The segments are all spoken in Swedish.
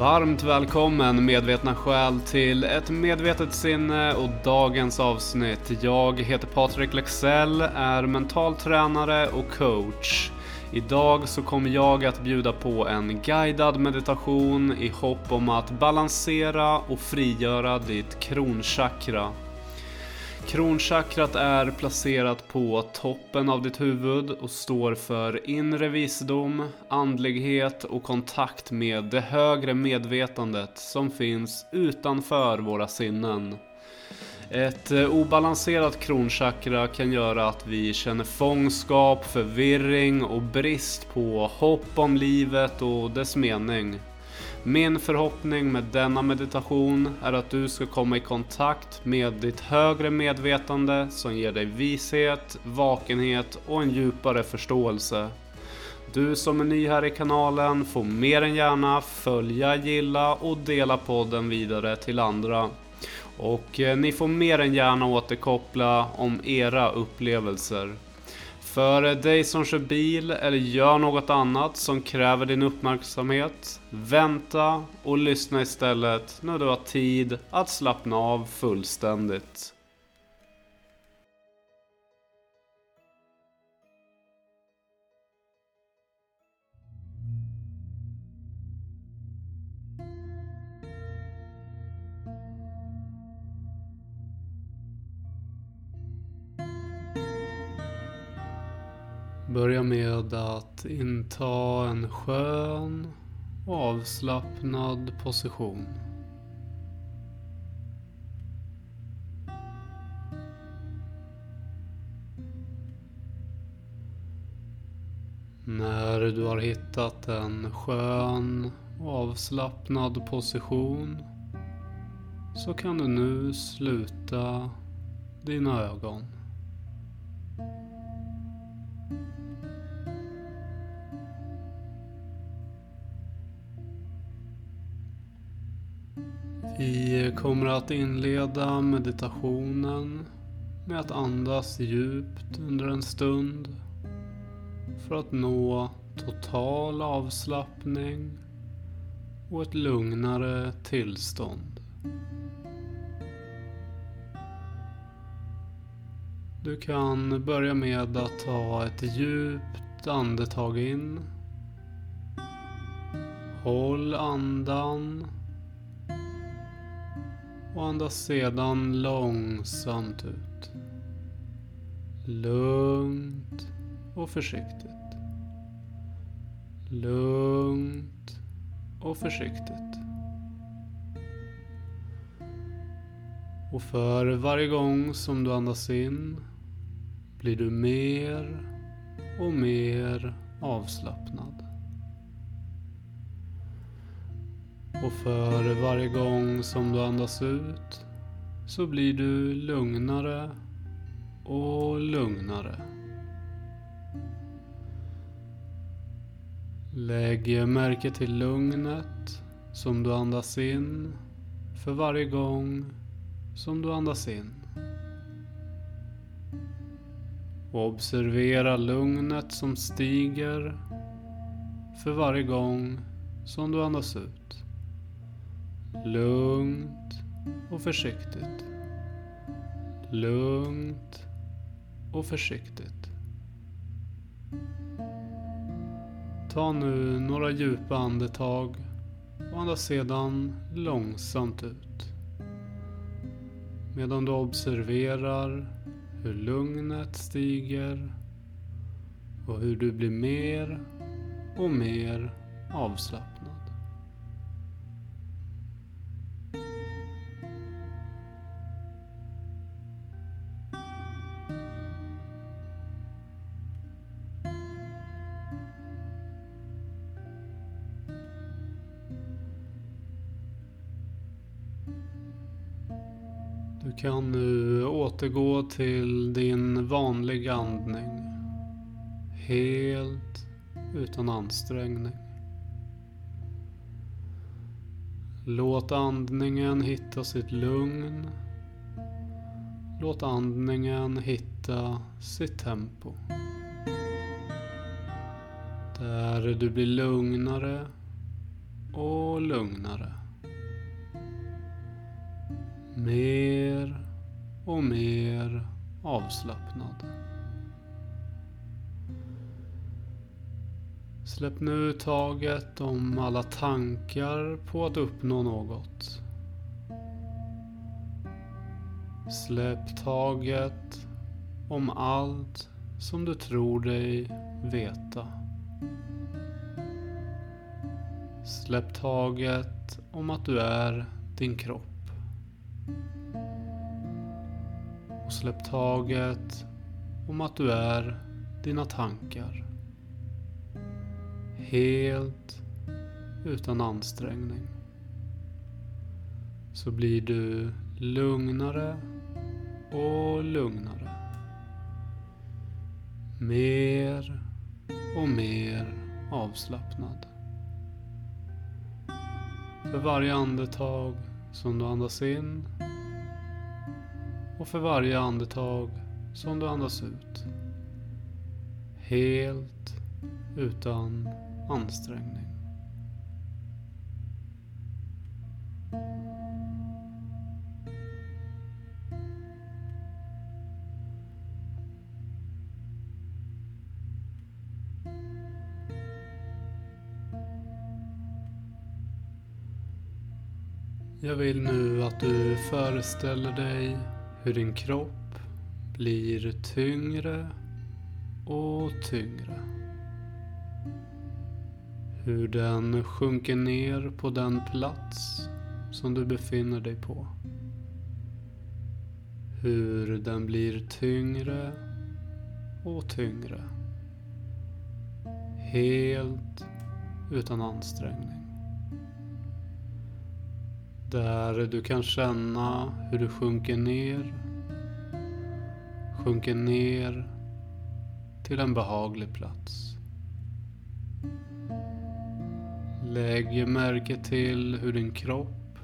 Varmt välkommen medvetna själ till ett medvetet sinne och dagens avsnitt. Jag heter Patrik Lexell, är mental tränare och coach. Idag så kommer jag att bjuda på en guidad meditation i hopp om att balansera och frigöra ditt kronchakra. Kronchakrat är placerat på toppen av ditt huvud och står för inre visdom, andlighet och kontakt med det högre medvetandet som finns utanför våra sinnen. Ett eh, obalanserat kronchakra kan göra att vi känner fångskap, förvirring och brist på hopp om livet och dess mening. Min förhoppning med denna meditation är att du ska komma i kontakt med ditt högre medvetande som ger dig vishet, vakenhet och en djupare förståelse. Du som är ny här i kanalen får mer än gärna följa, gilla och dela podden vidare till andra. Och eh, ni får mer än gärna återkoppla om era upplevelser. För dig som kör bil eller gör något annat som kräver din uppmärksamhet, vänta och lyssna istället när du har tid att slappna av fullständigt. Börja med att inta en skön och avslappnad position. När du har hittat en skön och avslappnad position så kan du nu sluta dina ögon. Vi kommer att inleda meditationen med att andas djupt under en stund för att nå total avslappning och ett lugnare tillstånd. Du kan börja med att ta ett djupt andetag in. Håll andan och andas sedan långsamt ut. Lugnt och försiktigt. Lugnt och försiktigt. Och för varje gång som du andas in blir du mer och mer avslappnad. Och för varje gång som du andas ut så blir du lugnare och lugnare. Lägg märke till lugnet som du andas in för varje gång som du andas in. Och observera lugnet som stiger för varje gång som du andas ut. Lugnt och försiktigt. Lugnt och försiktigt. Ta nu några djupa andetag och andas sedan långsamt ut. Medan du observerar hur lugnet stiger och hur du blir mer och mer avslappnad. Du kan nu återgå till din vanliga andning. Helt utan ansträngning. Låt andningen hitta sitt lugn. Låt andningen hitta sitt tempo. Där du blir lugnare och lugnare. Mer och mer avslappnad. Släpp nu taget om alla tankar på att uppnå något. Släpp taget om allt som du tror dig veta. Släpp taget om att du är din kropp. Och släpp taget om att du är dina tankar. Helt utan ansträngning. Så blir du lugnare och lugnare. Mer och mer avslappnad. För varje andetag som du andas in och för varje andetag som du andas ut. Helt utan ansträngning. Jag vill nu att du föreställer dig hur din kropp blir tyngre och tyngre. Hur den sjunker ner på den plats som du befinner dig på. Hur den blir tyngre och tyngre. Helt utan ansträngning. Där du kan känna hur du sjunker ner. Sjunker ner till en behaglig plats. Lägg märke till hur din kropp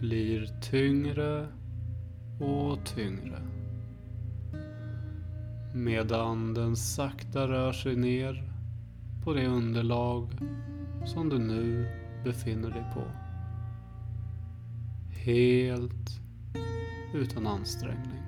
blir tyngre och tyngre. Medan den sakta rör sig ner på det underlag som du nu befinner dig på helt utan ansträngning.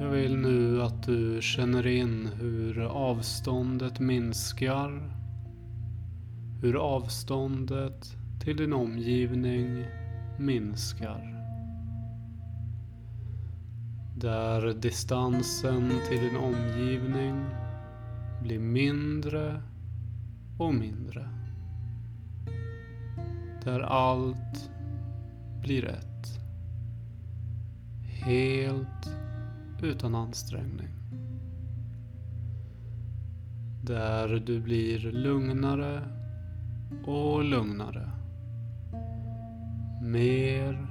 Jag vill nu att du känner in hur avståndet minskar hur avståndet till din omgivning minskar. Där distansen till din omgivning blir mindre och mindre. Där allt blir ett. Helt utan ansträngning. Där du blir lugnare och lugnare. Mer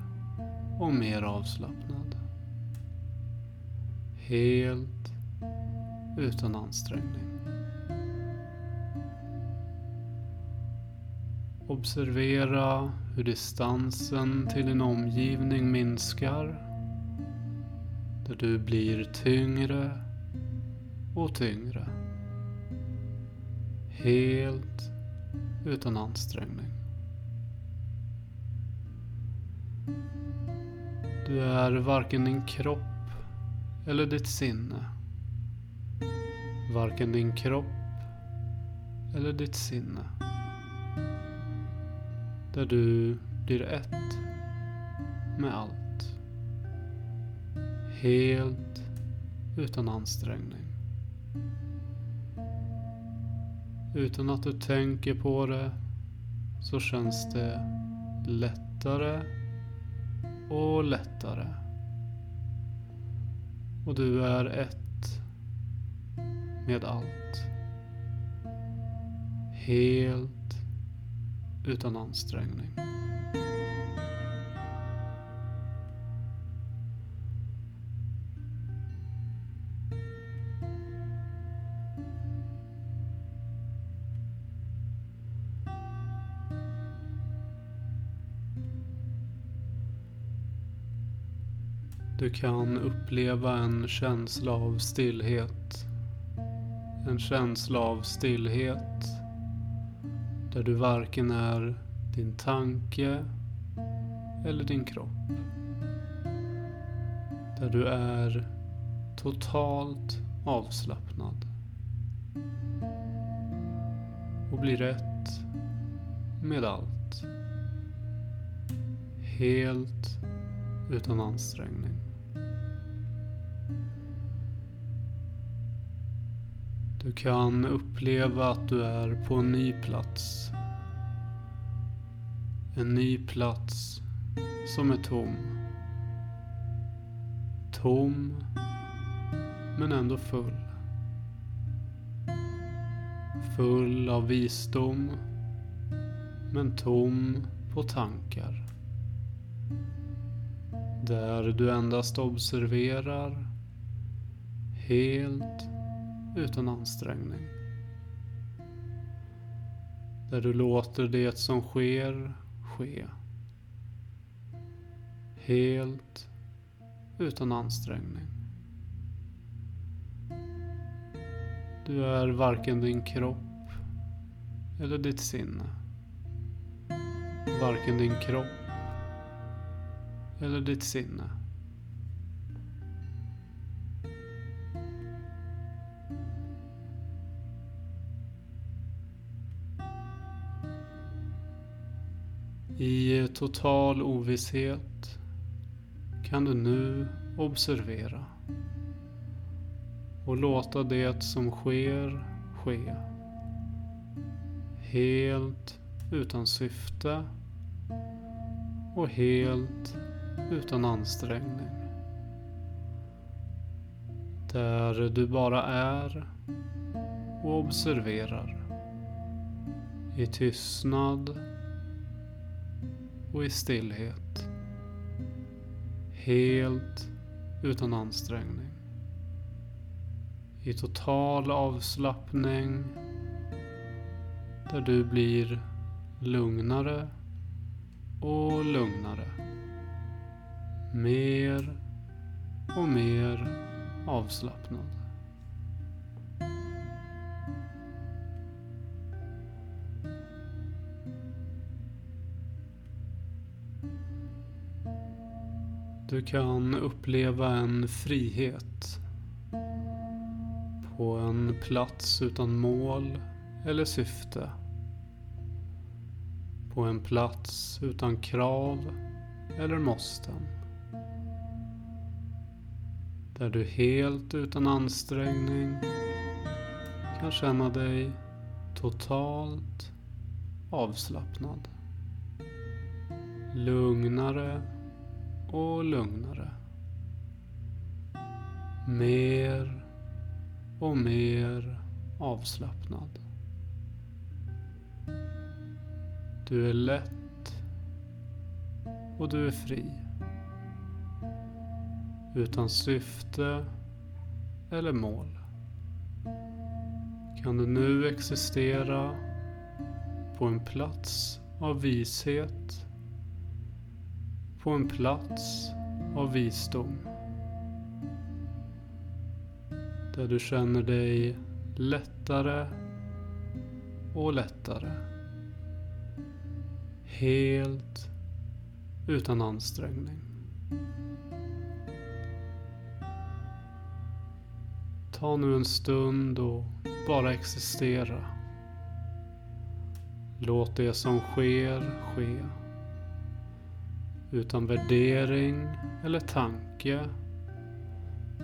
och mer avslappnad. Helt utan ansträngning. Observera hur distansen till din omgivning minskar. Där du blir tyngre och tyngre. Helt utan ansträngning. Du är varken din kropp eller ditt sinne. Varken din kropp eller ditt sinne. Där du blir ett med allt. Helt utan ansträngning. Utan att du tänker på det så känns det lättare och lättare. Och du är ett med allt. Helt utan ansträngning. Du kan uppleva en känsla av stillhet. En känsla av stillhet där du varken är din tanke eller din kropp. Där du är totalt avslappnad. Och blir ett med allt. Helt utan ansträngning. Du kan uppleva att du är på en ny plats. En ny plats som är tom. Tom, men ändå full. Full av visdom, men tom på tankar. Där du endast observerar helt utan ansträngning. Där du låter det som sker ske. Helt utan ansträngning. Du är varken din kropp eller ditt sinne. Varken din kropp eller ditt sinne. Total ovisshet kan du nu observera och låta det som sker ske. Helt utan syfte och helt utan ansträngning. Där du bara är och observerar. I tystnad och i stillhet. Helt utan ansträngning. I total avslappning där du blir lugnare och lugnare. Mer och mer avslappnad. Du kan uppleva en frihet på en plats utan mål eller syfte. På en plats utan krav eller måsten. Där du helt utan ansträngning kan känna dig totalt avslappnad. Lugnare och lugnare. Mer och mer avslappnad. Du är lätt och du är fri. Utan syfte eller mål. Kan du nu existera på en plats av vishet på en plats av visdom. Där du känner dig lättare och lättare. Helt utan ansträngning. Ta nu en stund och bara existera. Låt det som sker ske. Utan värdering eller tanke.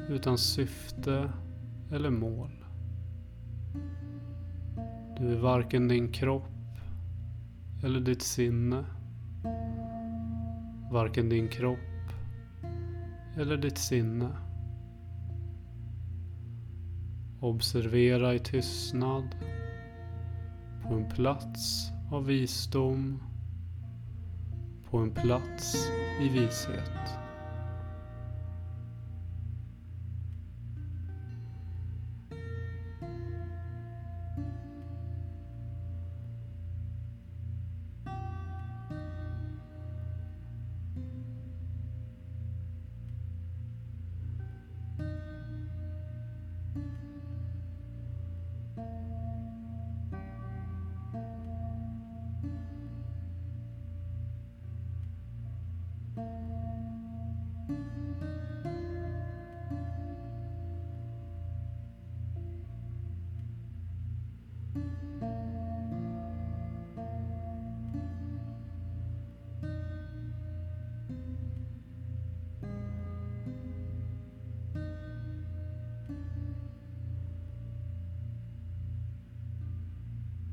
Utan syfte eller mål. Du är varken din kropp eller ditt sinne. Varken din kropp eller ditt sinne. Observera i tystnad på en plats av visdom på en plats i vishet.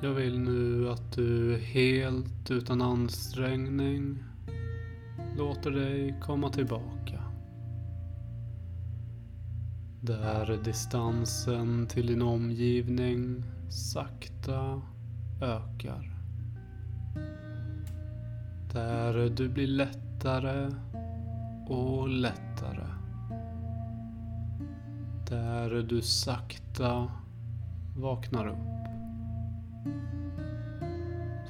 Jag vill nu att du helt utan ansträngning låter dig komma tillbaka. Där distansen till din omgivning sakta ökar. Där du blir lättare och lättare. Där du sakta vaknar upp.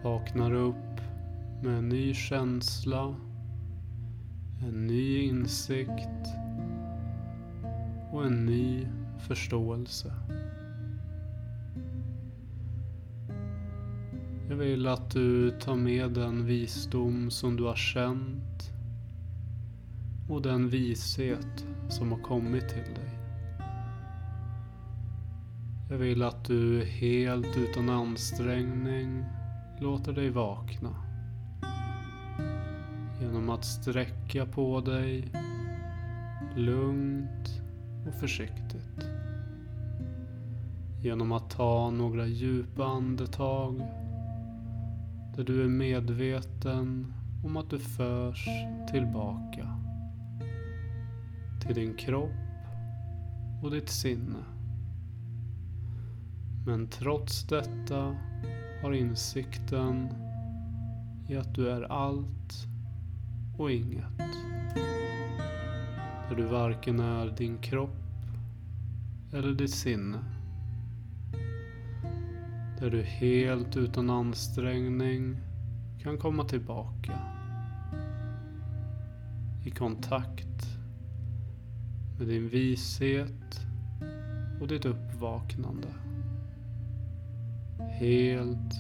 Vaknar upp med en ny känsla, en ny insikt och en ny förståelse. Jag vill att du tar med den visdom som du har känt och den vishet som har kommit till dig. Jag vill att du helt utan ansträngning låter dig vakna. Genom att sträcka på dig lugnt och försiktigt. Genom att ta några djupa andetag där du är medveten om att du förs tillbaka till din kropp och ditt sinne. Men trots detta har insikten i att du är allt och inget. Där du varken är din kropp eller ditt sinne. Där du helt utan ansträngning kan komma tillbaka. I kontakt med din vishet och ditt uppvaknande. Helt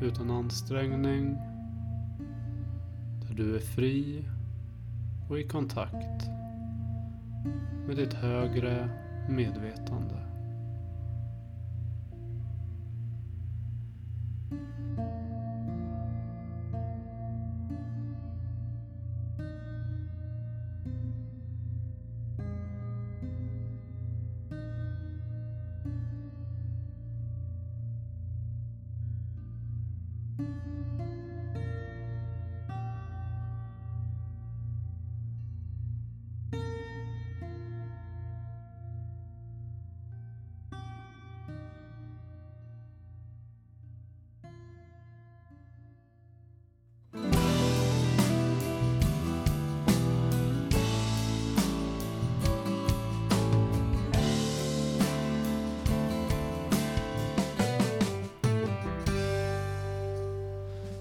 utan ansträngning. Där du är fri och i kontakt med ditt högre medvetande.